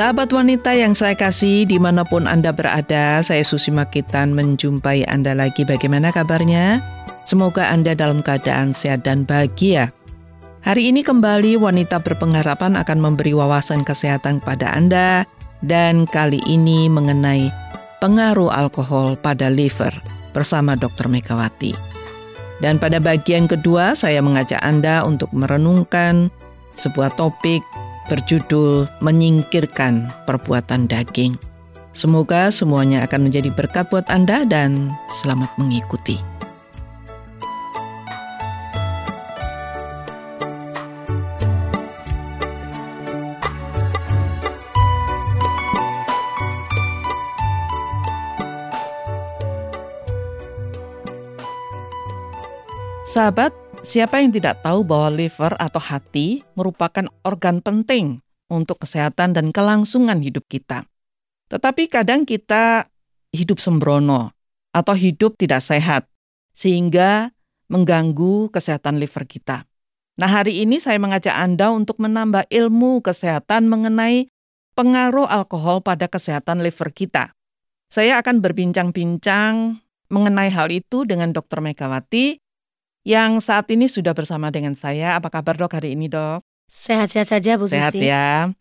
Sahabat wanita yang saya kasih di mana pun Anda berada, saya Susi Makitan menjumpai Anda lagi. Bagaimana kabarnya? Semoga Anda dalam keadaan sehat dan bahagia. Hari ini kembali wanita berpengharapan akan memberi wawasan kesehatan kepada Anda dan kali ini mengenai pengaruh alkohol pada liver bersama Dr. Megawati. Dan pada bagian kedua saya mengajak Anda untuk merenungkan sebuah topik berjudul Menyingkirkan Perbuatan Daging. Semoga semuanya akan menjadi berkat buat Anda dan selamat mengikuti. Sahabat, Siapa yang tidak tahu bahwa liver atau hati merupakan organ penting untuk kesehatan dan kelangsungan hidup kita. Tetapi kadang kita hidup sembrono atau hidup tidak sehat, sehingga mengganggu kesehatan liver kita. Nah, hari ini saya mengajak Anda untuk menambah ilmu kesehatan mengenai pengaruh alkohol pada kesehatan liver kita. Saya akan berbincang-bincang mengenai hal itu dengan Dr. Megawati, yang saat ini sudah bersama dengan saya. Apa kabar dok hari ini dok? Sehat-sehat saja Bu Sehat Susi. ya.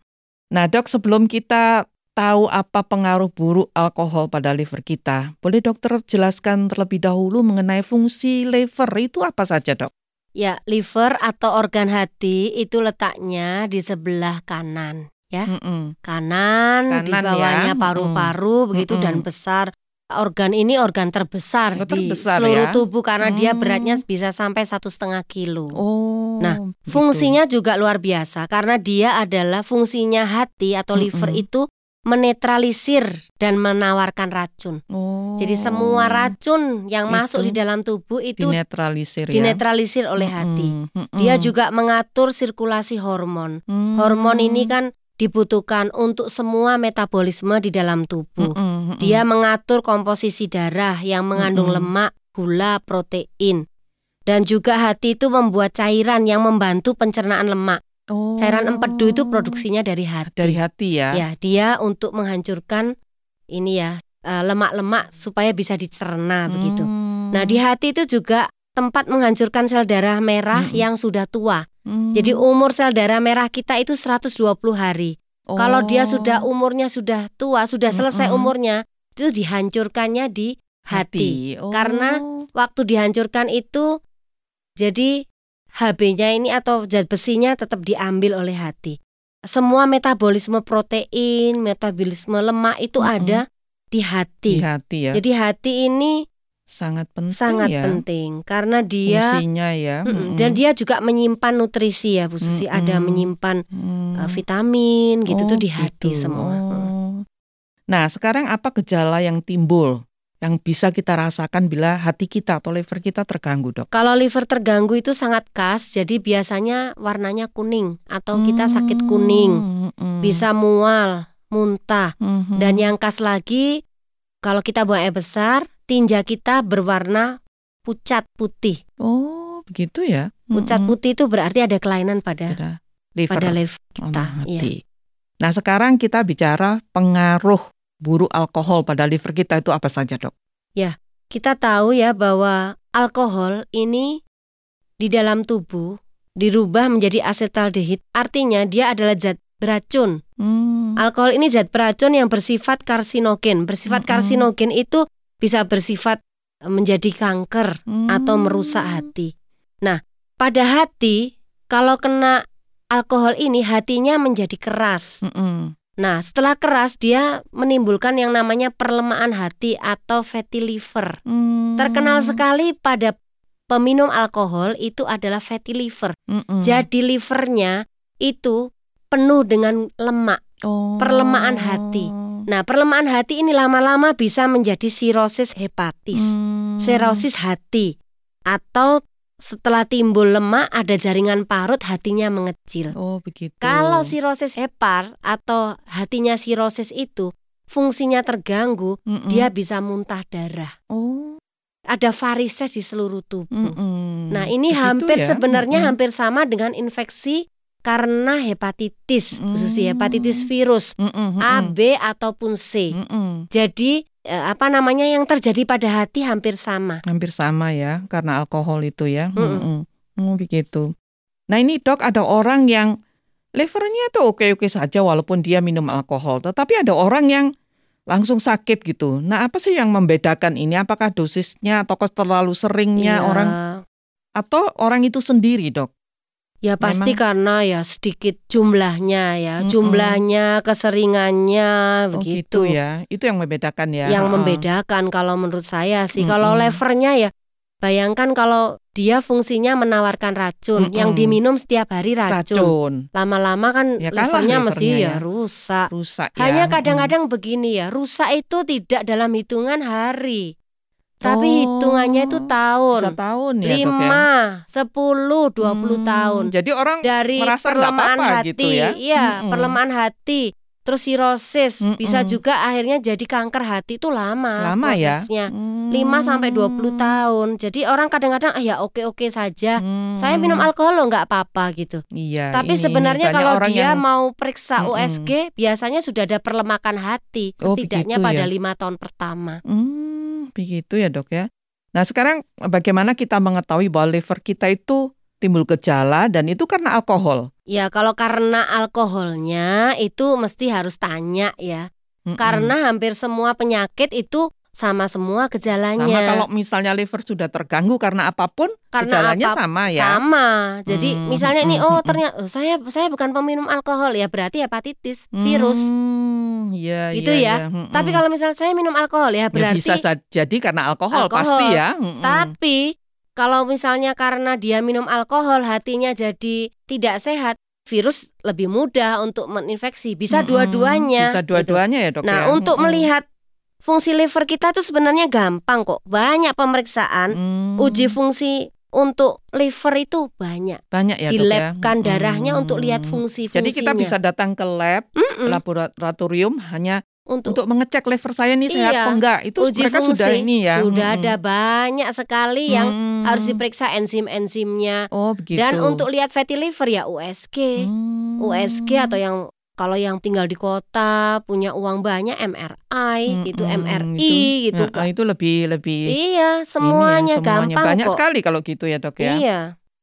Nah dok sebelum kita tahu apa pengaruh buruk alkohol pada liver kita, boleh dokter jelaskan terlebih dahulu mengenai fungsi liver itu apa saja dok? Ya, liver atau organ hati itu letaknya di sebelah kanan ya. Mm -mm. Kanan, kanan di bawahnya ya. paru-paru mm -mm. begitu mm -mm. dan besar organ ini organ terbesar, terbesar di seluruh ya? tubuh karena hmm. dia beratnya bisa sampai satu setengah kilo. Oh, nah, gitu. fungsinya juga luar biasa karena dia adalah fungsinya hati atau liver hmm. itu menetralisir dan menawarkan racun. Oh. Jadi semua racun yang itu masuk di dalam tubuh itu dinetralisir, ya? dinetralisir oleh hati. Hmm. Dia juga mengatur sirkulasi hormon. Hmm. Hormon ini kan dibutuhkan untuk semua metabolisme di dalam tubuh. Mm -mm, Dia mengatur komposisi darah yang mengandung mm -mm. lemak, gula, protein. Dan juga hati itu membuat cairan yang membantu pencernaan lemak. Oh. Cairan empedu itu produksinya dari hati. Dari hati ya. Ya, dia untuk menghancurkan ini ya eh, lemak-lemak supaya bisa dicerna hmm. begitu. Nah, di hati itu juga tempat menghancurkan sel darah merah hmm. yang sudah tua. Hmm. Jadi umur sel darah merah kita itu 120 hari. Oh. Kalau dia oh. sudah umurnya sudah tua, sudah selesai hmm. umurnya, itu dihancurkannya di hati. hati. Oh. Karena waktu dihancurkan itu jadi HB-nya ini atau zat besinya tetap diambil oleh hati. Semua metabolisme protein, metabolisme lemak itu hmm. ada di hati. Di hati ya. Jadi hati ini sangat penting sangat ya. penting karena dia fungsinya ya mm -mm. dan dia juga menyimpan nutrisi ya Bu Susi mm -mm. ada menyimpan mm. uh, vitamin gitu oh, tuh di hati gitu. semua. Oh. Nah, sekarang apa gejala yang timbul yang bisa kita rasakan bila hati kita atau liver kita terganggu, Dok? Kalau liver terganggu itu sangat khas, jadi biasanya warnanya kuning atau kita sakit kuning, mm, bisa mual, muntah. Mm -hmm. Dan yang khas lagi kalau kita buang air besar tinja kita berwarna pucat putih. Oh, begitu ya. Pucat putih itu berarti ada kelainan pada pada liver, pada liver kita. Oh, ya. Nah, sekarang kita bicara pengaruh buruk alkohol pada liver kita itu apa saja, Dok? Ya, kita tahu ya bahwa alkohol ini di dalam tubuh dirubah menjadi asetaldehid. Artinya dia adalah zat beracun. Hmm. Alkohol ini zat beracun yang bersifat karsinogen. Bersifat hmm. karsinogen itu bisa bersifat e, menjadi kanker hmm. atau merusak hati. Nah, pada hati kalau kena alkohol ini hatinya menjadi keras. Hmm. Nah, setelah keras dia menimbulkan yang namanya perlemahan hati atau fatty liver. Hmm. Terkenal sekali pada peminum alkohol itu adalah fatty liver. Hmm. Jadi livernya itu penuh dengan lemak, oh. perlemahan hati. Nah, perlemahan hati ini lama-lama bisa menjadi sirosis hepatis, hmm. sirosis hati, atau setelah timbul lemak ada jaringan parut hatinya mengecil. Oh, begitu. Kalau sirosis hepar atau hatinya sirosis itu fungsinya terganggu, mm -mm. dia bisa muntah darah. Oh. Ada varises di seluruh tubuh. Mm -mm. Nah, ini begitu hampir ya? sebenarnya mm -mm. hampir sama dengan infeksi karena hepatitis, mm. khususnya hepatitis virus mm -mm, mm A, B ataupun C. Mm -mm. Jadi eh, apa namanya yang terjadi pada hati hampir sama. Hampir sama ya, karena alkohol itu ya. Mm -mm. Mm -mm. Begitu. Nah ini dok ada orang yang levernya tuh oke-oke saja walaupun dia minum alkohol, tetapi ada orang yang langsung sakit gitu. Nah apa sih yang membedakan ini? Apakah dosisnya atau terlalu seringnya iya. orang atau orang itu sendiri dok? Ya pasti Memang... karena ya sedikit jumlahnya ya, mm-hmm. jumlahnya, keseringannya oh, begitu. gitu ya. Itu yang membedakan ya. Yang membedakan kalau menurut saya sih. Mm-hmm. Kalau levernya ya bayangkan kalau dia fungsinya menawarkan racun, mm-hmm. yang diminum setiap hari racun. Lama-lama kan ya, levernya, mesti ya, ya rusak. Rusak ya. Hanya kadang-kadang mm. begini ya, rusak itu tidak dalam hitungan hari. Tapi oh, hitungannya itu tahun. Bisa tahun ya, Lima, sepuluh, dua puluh hmm, tahun. Jadi orang dari merasa perlemahan apa -apa hati, gitu ya. Iya, hmm, perlemahan hati, terus sirosis, hmm, bisa juga akhirnya jadi kanker hati itu lama, lama ya? prosesnya. Ya? Hmm. sampai dua puluh tahun. Jadi orang kadang-kadang ah ya oke-oke saja. Hmm. Saya minum alkohol loh nggak apa-apa gitu. Iya. Tapi sebenarnya kalau dia yang... mau periksa hmm, USG, biasanya sudah ada perlemakan hati, oh, setidaknya pada ya? lima tahun pertama. Hmm begitu ya dok ya. Nah sekarang bagaimana kita mengetahui bahwa liver kita itu timbul gejala dan itu karena alkohol? Ya kalau karena alkoholnya itu mesti harus tanya ya. Mm -mm. Karena hampir semua penyakit itu sama semua gejalanya. Sama kalau misalnya liver sudah terganggu karena apa pun, karena gejalanya apa, sama ya. Sama. Jadi hmm, misalnya ini oh ternyata oh, saya saya bukan peminum alkohol ya berarti hepatitis virus. Hmm, ya, itu ya. ya. Hmm, Tapi kalau misalnya saya minum alkohol ya berarti ya bisa jadi karena alkohol, alkohol. pasti ya. Hmm, Tapi kalau misalnya karena dia minum alkohol hatinya jadi tidak sehat, virus lebih mudah untuk menginfeksi. Bisa dua-duanya. Bisa dua-duanya gitu. ya dok. Nah ya? untuk melihat fungsi liver kita tuh sebenarnya gampang kok. Banyak pemeriksaan hmm. uji fungsi untuk liver itu banyak. Banyak ya, Di lab ya? kan darahnya hmm. untuk lihat fungsi-fungsinya. Jadi kita bisa datang ke lab, mm -mm. laboratorium hanya untuk, untuk mengecek liver saya nih sehat iya, apa enggak. Itu uji mereka fungsi, sudah ini ya. Sudah hmm. ada banyak sekali yang hmm. harus diperiksa enzim-enzimnya. Oh, begitu. Dan untuk lihat fatty liver ya USG. Hmm. USG atau yang kalau yang tinggal di kota punya uang banyak MRI hmm, gitu MRI itu, gitu nah, itu lebih lebih iya semuanya, ya, semuanya gampang banyak kok. sekali kalau gitu ya dok ya iya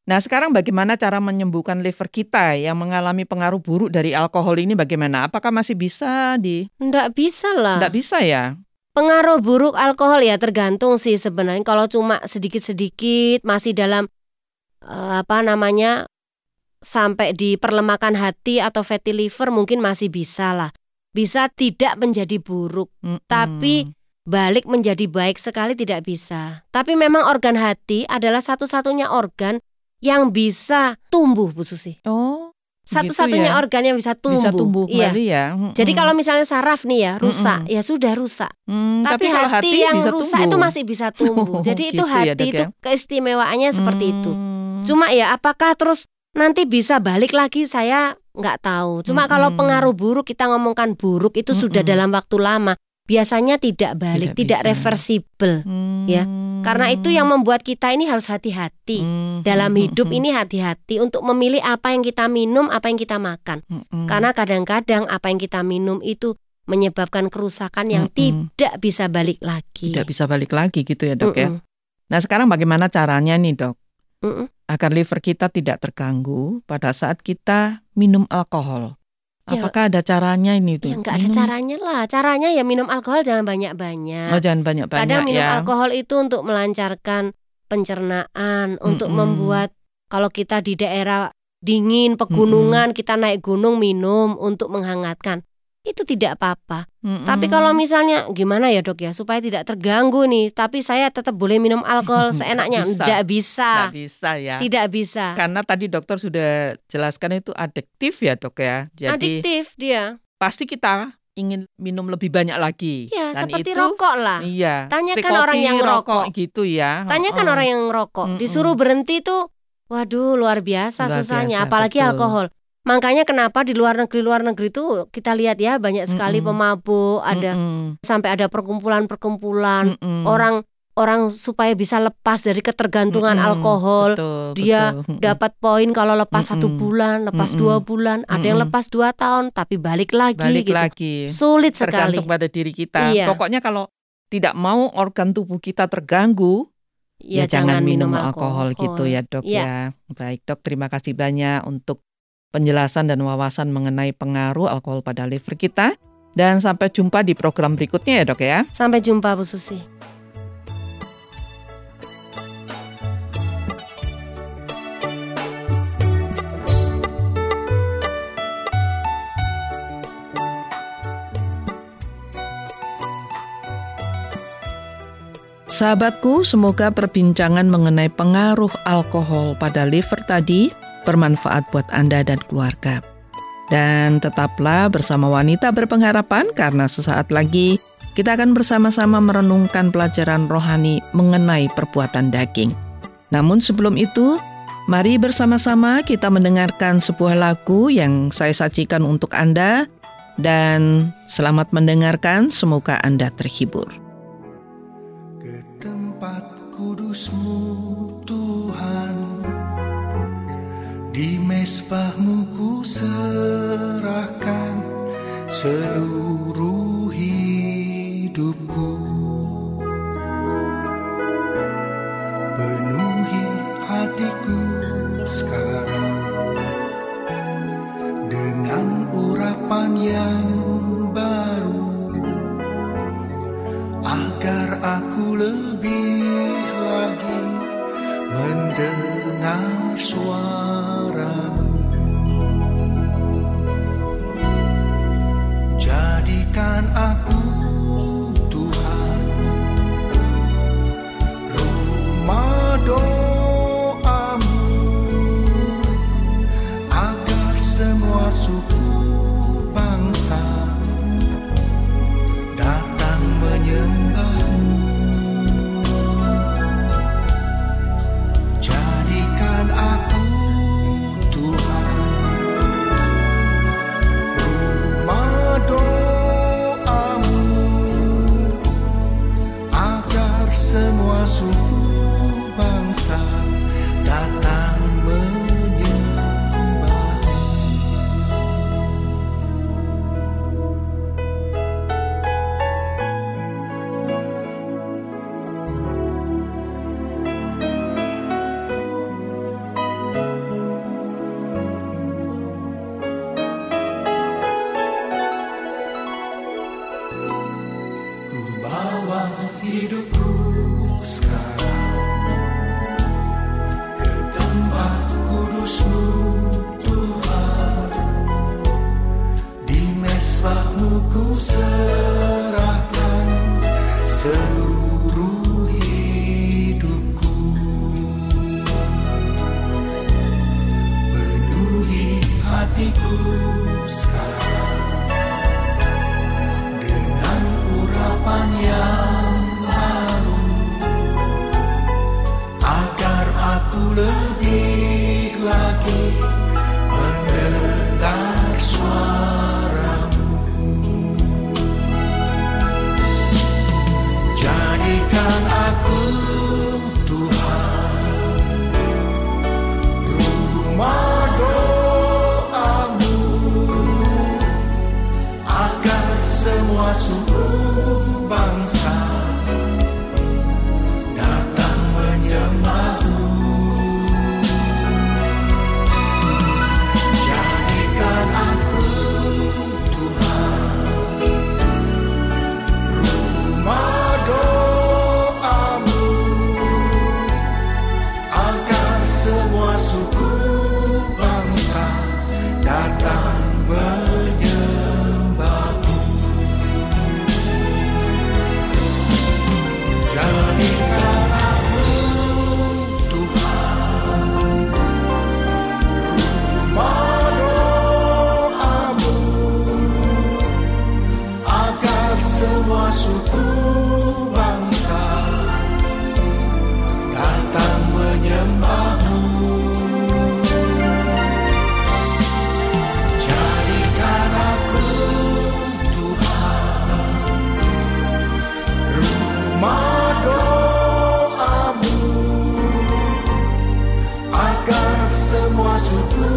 Nah sekarang bagaimana cara menyembuhkan liver kita yang mengalami pengaruh buruk dari alkohol ini bagaimana? Apakah masih bisa di? Enggak bisa lah. Enggak bisa ya? Pengaruh buruk alkohol ya tergantung sih sebenarnya. Kalau cuma sedikit-sedikit masih dalam uh, apa namanya sampai di perlemakan hati atau fatty liver mungkin masih bisa lah. Bisa tidak menjadi buruk, mm -mm. tapi balik menjadi baik sekali tidak bisa. Tapi memang organ hati adalah satu-satunya organ yang bisa tumbuh, Bu Susi. Oh. Satu-satunya ya? organ yang bisa tumbuh. Bisa tumbuh iya. ya. Mm Jadi kalau misalnya saraf nih ya rusak, mm ya sudah rusak. Mm, tapi, tapi hati, hati yang rusak tumbuh. itu masih bisa tumbuh. Jadi gitu itu hati ya, itu ya? keistimewaannya seperti itu. Mm. Cuma ya apakah terus nanti bisa balik lagi saya nggak tahu. Cuma -hmm. kalau pengaruh buruk kita ngomongkan buruk itu -hmm. sudah dalam waktu lama. Biasanya tidak balik, tidak, tidak reversible hmm. ya. Karena itu yang membuat kita ini harus hati-hati. Hmm. Dalam hidup ini hati-hati untuk memilih apa yang kita minum, apa yang kita makan. Hmm. Karena kadang-kadang apa yang kita minum itu menyebabkan kerusakan yang hmm. tidak bisa balik lagi. Tidak bisa balik lagi gitu ya, Dok hmm. ya. Nah, sekarang bagaimana caranya nih, Dok? Mm agar liver kita tidak terganggu pada saat kita minum alkohol. Ya, Apakah ada caranya ini tuh? Ya nggak ada caranya lah. Caranya ya minum alkohol jangan banyak-banyak. Oh, jangan banyak-banyak Kadang minum ya. alkohol itu untuk melancarkan pencernaan, mm untuk membuat kalau kita di daerah dingin, pegunungan, mm kita naik gunung minum untuk menghangatkan itu tidak apa-apa. Mm-hmm. Tapi kalau misalnya gimana ya dok ya supaya tidak terganggu nih, tapi saya tetap boleh minum alkohol seenaknya, tidak bisa. Tidak bisa ya. Tidak bisa. Karena tadi dokter sudah jelaskan itu adiktif ya dok ya. Jadi adiktif dia. Pasti kita ingin minum lebih banyak lagi. Ya, Dan seperti itu, rokok lah. Iya. Tanyakan orang yang rokok gitu ya. Tanyakan oh, orang yang rokok. Disuruh berhenti tuh, waduh luar biasa luar susahnya. Biasa, Apalagi betul. alkohol. Makanya kenapa di luar negeri luar negeri itu kita lihat ya banyak sekali mm -mm. pemabuk, ada mm -mm. sampai ada perkumpulan-perkumpulan mm -mm. orang orang supaya bisa lepas dari ketergantungan mm-hmm, alkohol. Betul, dia betul. dapat poin kalau lepas mm-hmm. satu bulan, lepas mm-hmm. dua bulan, ada mm-hmm. yang lepas dua tahun, tapi balik lagi. Balik gitu. lagi. Sulit sekali. Tergantung pada diri kita. Iya. Pokoknya kalau tidak mau organ tubuh kita terganggu, ya, ya jangan, minum, minum alkohol, alkohol gitu ya dok ya. ya. Baik dok, terima kasih banyak untuk penjelasan dan wawasan mengenai pengaruh alkohol pada liver kita. Dan sampai jumpa di program berikutnya ya dok ya. Sampai jumpa Bu Susi. Sahabatku, semoga perbincangan mengenai pengaruh alkohol pada liver tadi bermanfaat buat Anda dan keluarga. Dan tetaplah bersama wanita berpengharapan karena sesaat lagi kita akan bersama-sama merenungkan pelajaran rohani mengenai perbuatan daging. Namun sebelum itu, mari bersama-sama kita mendengarkan sebuah lagu yang saya sajikan untuk Anda dan selamat mendengarkan, semoga Anda terhibur kudusmu Di mesbahmu ku serahkan seluruh Ooh.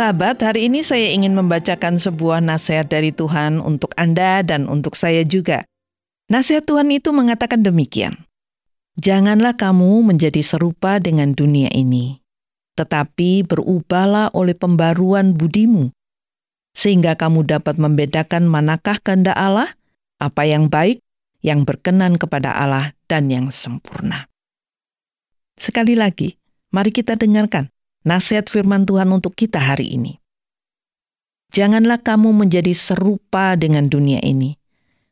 Sahabat, hari ini saya ingin membacakan sebuah nasihat dari Tuhan untuk Anda dan untuk saya juga. Nasihat Tuhan itu mengatakan demikian. Janganlah kamu menjadi serupa dengan dunia ini, tetapi berubahlah oleh pembaruan budimu, sehingga kamu dapat membedakan manakah kehendak Allah, apa yang baik, yang berkenan kepada Allah, dan yang sempurna. Sekali lagi, mari kita dengarkan nasihat firman Tuhan untuk kita hari ini. Janganlah kamu menjadi serupa dengan dunia ini,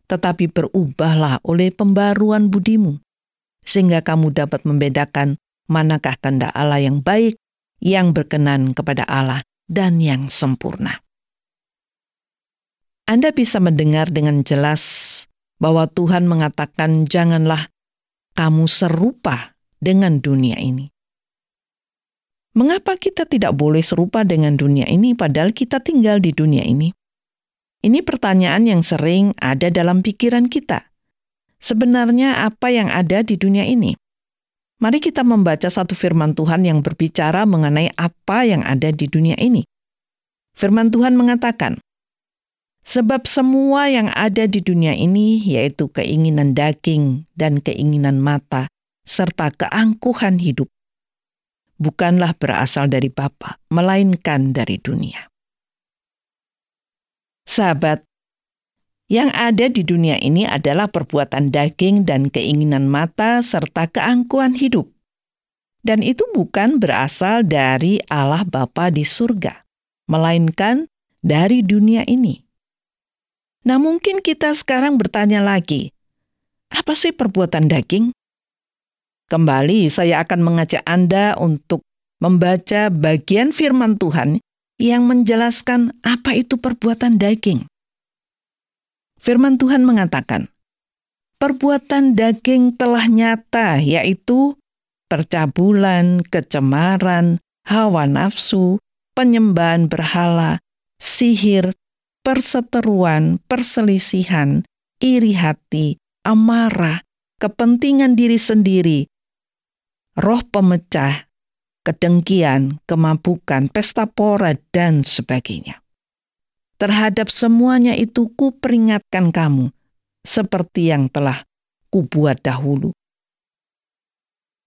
tetapi berubahlah oleh pembaruan budimu, sehingga kamu dapat membedakan manakah tanda Allah yang baik, yang berkenan kepada Allah, dan yang sempurna. Anda bisa mendengar dengan jelas bahwa Tuhan mengatakan, "Janganlah kamu serupa dengan dunia ini." Mengapa kita tidak boleh serupa dengan dunia ini padahal kita tinggal di dunia ini? Ini pertanyaan yang sering ada dalam pikiran kita. Sebenarnya apa yang ada di dunia ini? Mari kita membaca satu firman Tuhan yang berbicara mengenai apa yang ada di dunia ini. Firman Tuhan mengatakan, Sebab semua yang ada di dunia ini, yaitu keinginan daging dan keinginan mata, serta keangkuhan hidup, bukanlah berasal dari Bapa, melainkan dari dunia. Sahabat, yang ada di dunia ini adalah perbuatan daging dan keinginan mata serta keangkuhan hidup. Dan itu bukan berasal dari Allah Bapa di surga, melainkan dari dunia ini. Nah mungkin kita sekarang bertanya lagi, apa sih perbuatan daging? Kembali saya akan mengajak Anda untuk membaca bagian firman Tuhan yang menjelaskan apa itu perbuatan daging. Firman Tuhan mengatakan, perbuatan daging telah nyata yaitu percabulan, kecemaran, hawa nafsu, penyembahan berhala, sihir, perseteruan, perselisihan, iri hati, amarah, kepentingan diri sendiri, roh pemecah, kedengkian, kemabukan, pesta pora, dan sebagainya. Terhadap semuanya itu kuperingatkan kamu, seperti yang telah kubuat dahulu.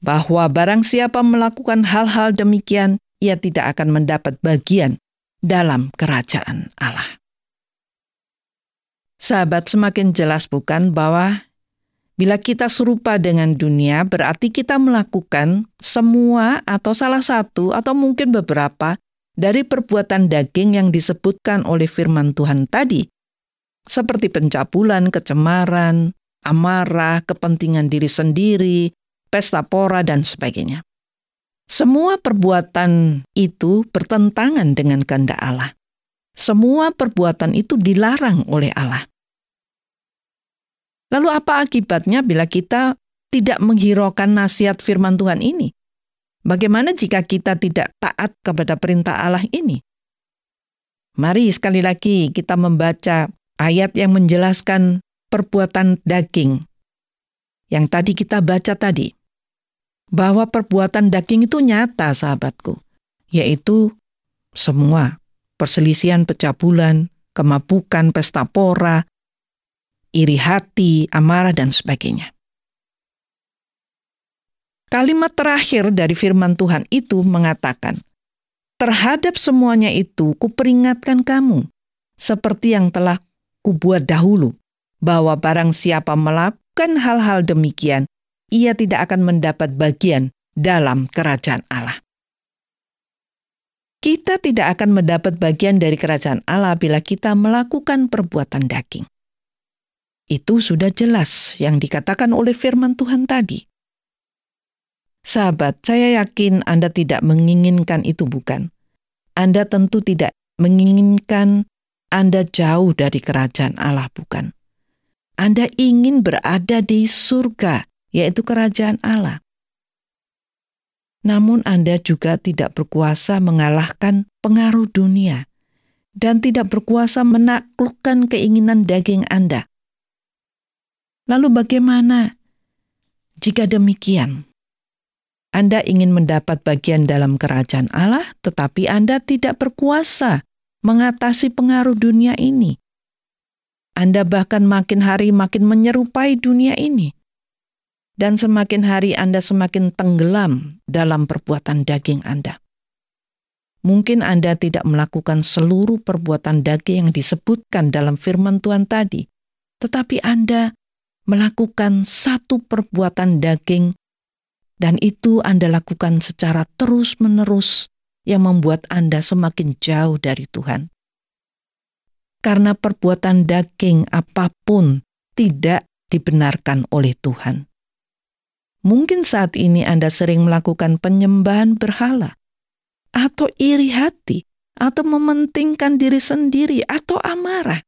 Bahwa barang siapa melakukan hal-hal demikian, ia tidak akan mendapat bagian dalam kerajaan Allah. Sahabat, semakin jelas bukan bahwa Bila kita serupa dengan dunia, berarti kita melakukan semua atau salah satu atau mungkin beberapa dari perbuatan daging yang disebutkan oleh firman Tuhan tadi, seperti pencabulan, kecemaran, amarah, kepentingan diri sendiri, pesta pora, dan sebagainya. Semua perbuatan itu bertentangan dengan kehendak Allah. Semua perbuatan itu dilarang oleh Allah. Lalu apa akibatnya bila kita tidak menghiraukan nasihat firman Tuhan ini? Bagaimana jika kita tidak taat kepada perintah Allah ini? Mari sekali lagi kita membaca ayat yang menjelaskan perbuatan daging. Yang tadi kita baca tadi. Bahwa perbuatan daging itu nyata sahabatku. Yaitu semua perselisihan pecah bulan, kemabukan, pesta pora, iri hati, amarah, dan sebagainya. Kalimat terakhir dari firman Tuhan itu mengatakan, Terhadap semuanya itu kuperingatkan kamu, seperti yang telah kubuat dahulu, bahwa barang siapa melakukan hal-hal demikian, ia tidak akan mendapat bagian dalam kerajaan Allah. Kita tidak akan mendapat bagian dari kerajaan Allah bila kita melakukan perbuatan daging. Itu sudah jelas yang dikatakan oleh firman Tuhan tadi. Sahabat, saya yakin Anda tidak menginginkan itu bukan? Anda tentu tidak menginginkan Anda jauh dari kerajaan Allah bukan? Anda ingin berada di surga, yaitu kerajaan Allah. Namun Anda juga tidak berkuasa mengalahkan pengaruh dunia dan tidak berkuasa menaklukkan keinginan daging Anda. Lalu bagaimana jika demikian? Anda ingin mendapat bagian dalam kerajaan Allah, tetapi Anda tidak berkuasa mengatasi pengaruh dunia ini. Anda bahkan makin hari makin menyerupai dunia ini. Dan semakin hari Anda semakin tenggelam dalam perbuatan daging Anda. Mungkin Anda tidak melakukan seluruh perbuatan daging yang disebutkan dalam firman Tuhan tadi, tetapi Anda melakukan satu perbuatan daging, dan itu Anda lakukan secara terus-menerus yang membuat Anda semakin jauh dari Tuhan. Karena perbuatan daging apa pun tidak dibenarkan oleh Tuhan. Mungkin saat ini Anda sering melakukan penyembahan berhala, atau iri hati, atau mementingkan diri sendiri, atau amarah.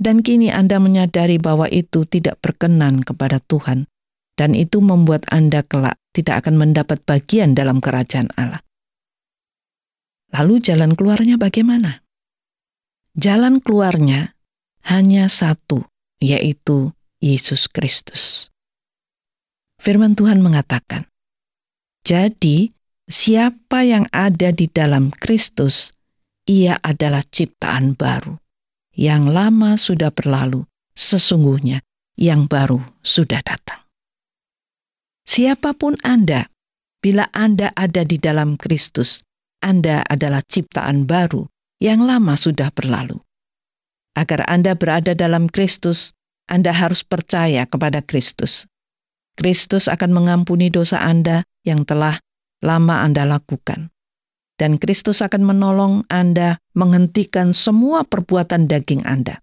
Dan kini Anda menyadari bahwa itu tidak berkenan kepada Tuhan, dan itu membuat Anda kelak tidak akan mendapat bagian dalam kerajaan Allah. Lalu jalan keluarnya bagaimana? Jalan keluarnya hanya satu, yaitu Yesus Kristus. Firman Tuhan mengatakan, "Jadi, siapa yang ada di dalam Kristus, ia adalah ciptaan baru. Yang lama sudah berlalu, sesungguhnya yang baru sudah datang." Siapa pun Anda, bila Anda ada di dalam Kristus, Anda adalah ciptaan baru yang lama sudah berlalu. Agar Anda berada dalam Kristus, Anda harus percaya kepada Kristus. Kristus akan mengampuni dosa Anda yang telah lama Anda lakukan. Dan Kristus akan menolong Anda menghentikan semua perbuatan daging Anda.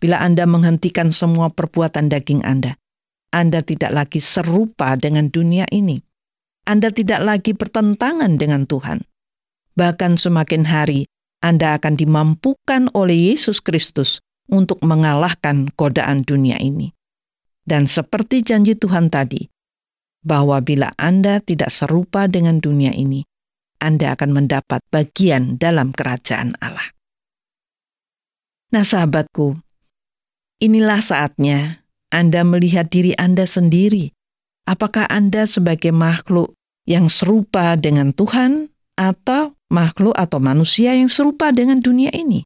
Bila Anda menghentikan semua perbuatan daging Anda, Anda tidak lagi serupa dengan dunia ini. Anda tidak lagi bertentangan dengan Tuhan. Bahkan semakin hari, Anda akan dimampukan oleh Yesus Kristus untuk mengalahkan godaan dunia ini. Dan seperti janji Tuhan tadi, bahwa bila Anda tidak serupa dengan dunia ini, Anda akan mendapat bagian dalam kerajaan Allah. Nah, sahabatku, inilah saatnya Anda melihat diri Anda sendiri. Apakah Anda sebagai makhluk yang serupa dengan Tuhan, atau makhluk atau manusia yang serupa dengan dunia ini?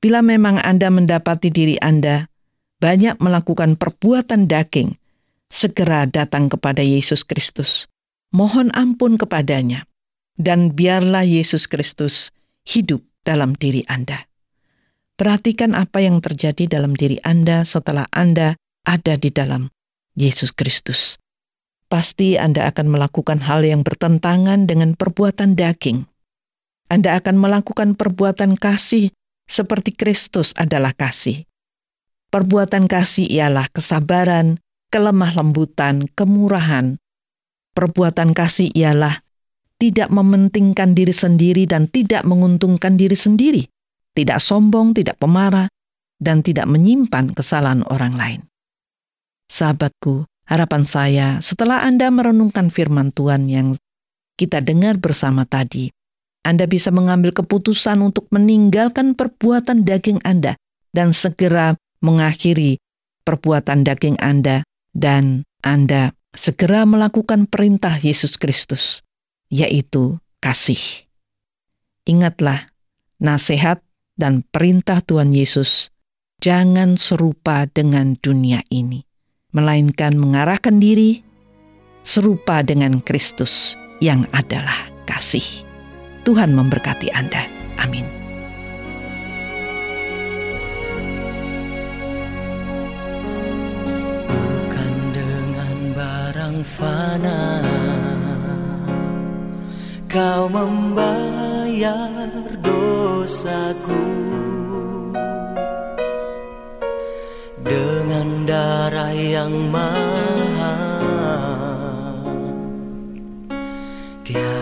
Bila memang Anda mendapati diri Anda banyak melakukan perbuatan daging, segera datang kepada Yesus Kristus. Mohon ampun kepadanya, dan biarlah Yesus Kristus hidup dalam diri Anda. Perhatikan apa yang terjadi dalam diri Anda setelah Anda ada di dalam Yesus Kristus. Pasti Anda akan melakukan hal yang bertentangan dengan perbuatan daging. Anda akan melakukan perbuatan kasih seperti Kristus adalah kasih. Perbuatan kasih ialah kesabaran, kelemah lembutan, kemurahan. Perbuatan kasih ialah tidak mementingkan diri sendiri dan tidak menguntungkan diri sendiri, tidak sombong, tidak pemarah, dan tidak menyimpan kesalahan orang lain. Sahabatku, harapan saya setelah Anda merenungkan firman Tuhan yang kita dengar bersama tadi, Anda bisa mengambil keputusan untuk meninggalkan perbuatan daging Anda dan segera mengakhiri perbuatan daging Anda dan Anda segera melakukan perintah Yesus Kristus, yaitu kasih. Ingatlah nasihat dan perintah Tuhan Yesus, jangan serupa dengan dunia ini, melainkan mengarahkan diri serupa dengan Kristus yang adalah kasih. Tuhan memberkati Anda. Amin. Fana. Kau membayar dosaku Dengan darah yang mahal Tiada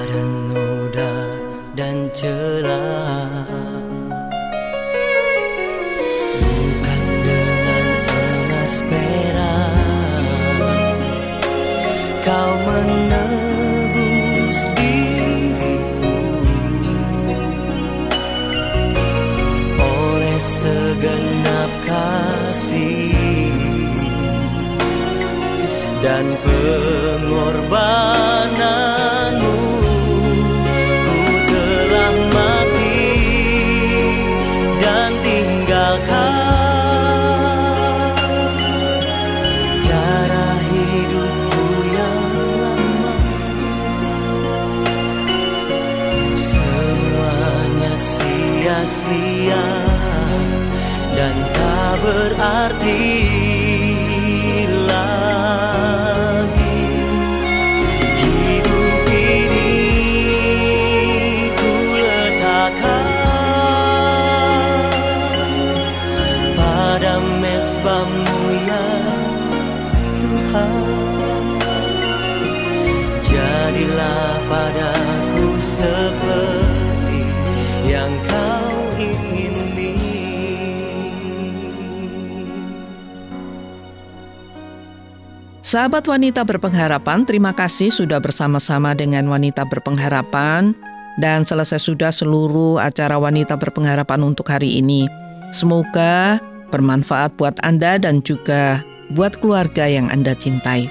Sahabat wanita berpengharapan, terima kasih sudah bersama-sama dengan wanita berpengharapan dan selesai sudah seluruh acara wanita berpengharapan untuk hari ini. Semoga bermanfaat buat Anda dan juga buat keluarga yang Anda cintai.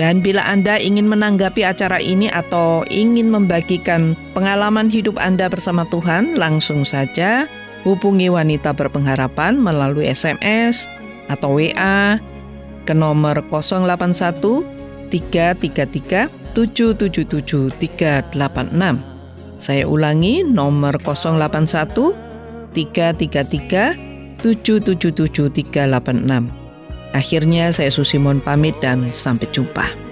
Dan bila Anda ingin menanggapi acara ini atau ingin membagikan pengalaman hidup Anda bersama Tuhan, langsung saja hubungi wanita berpengharapan melalui SMS atau WA ke nomor 081 333 777 386. Saya ulangi nomor 081 333 777 386. Akhirnya saya Susimon pamit dan sampai jumpa.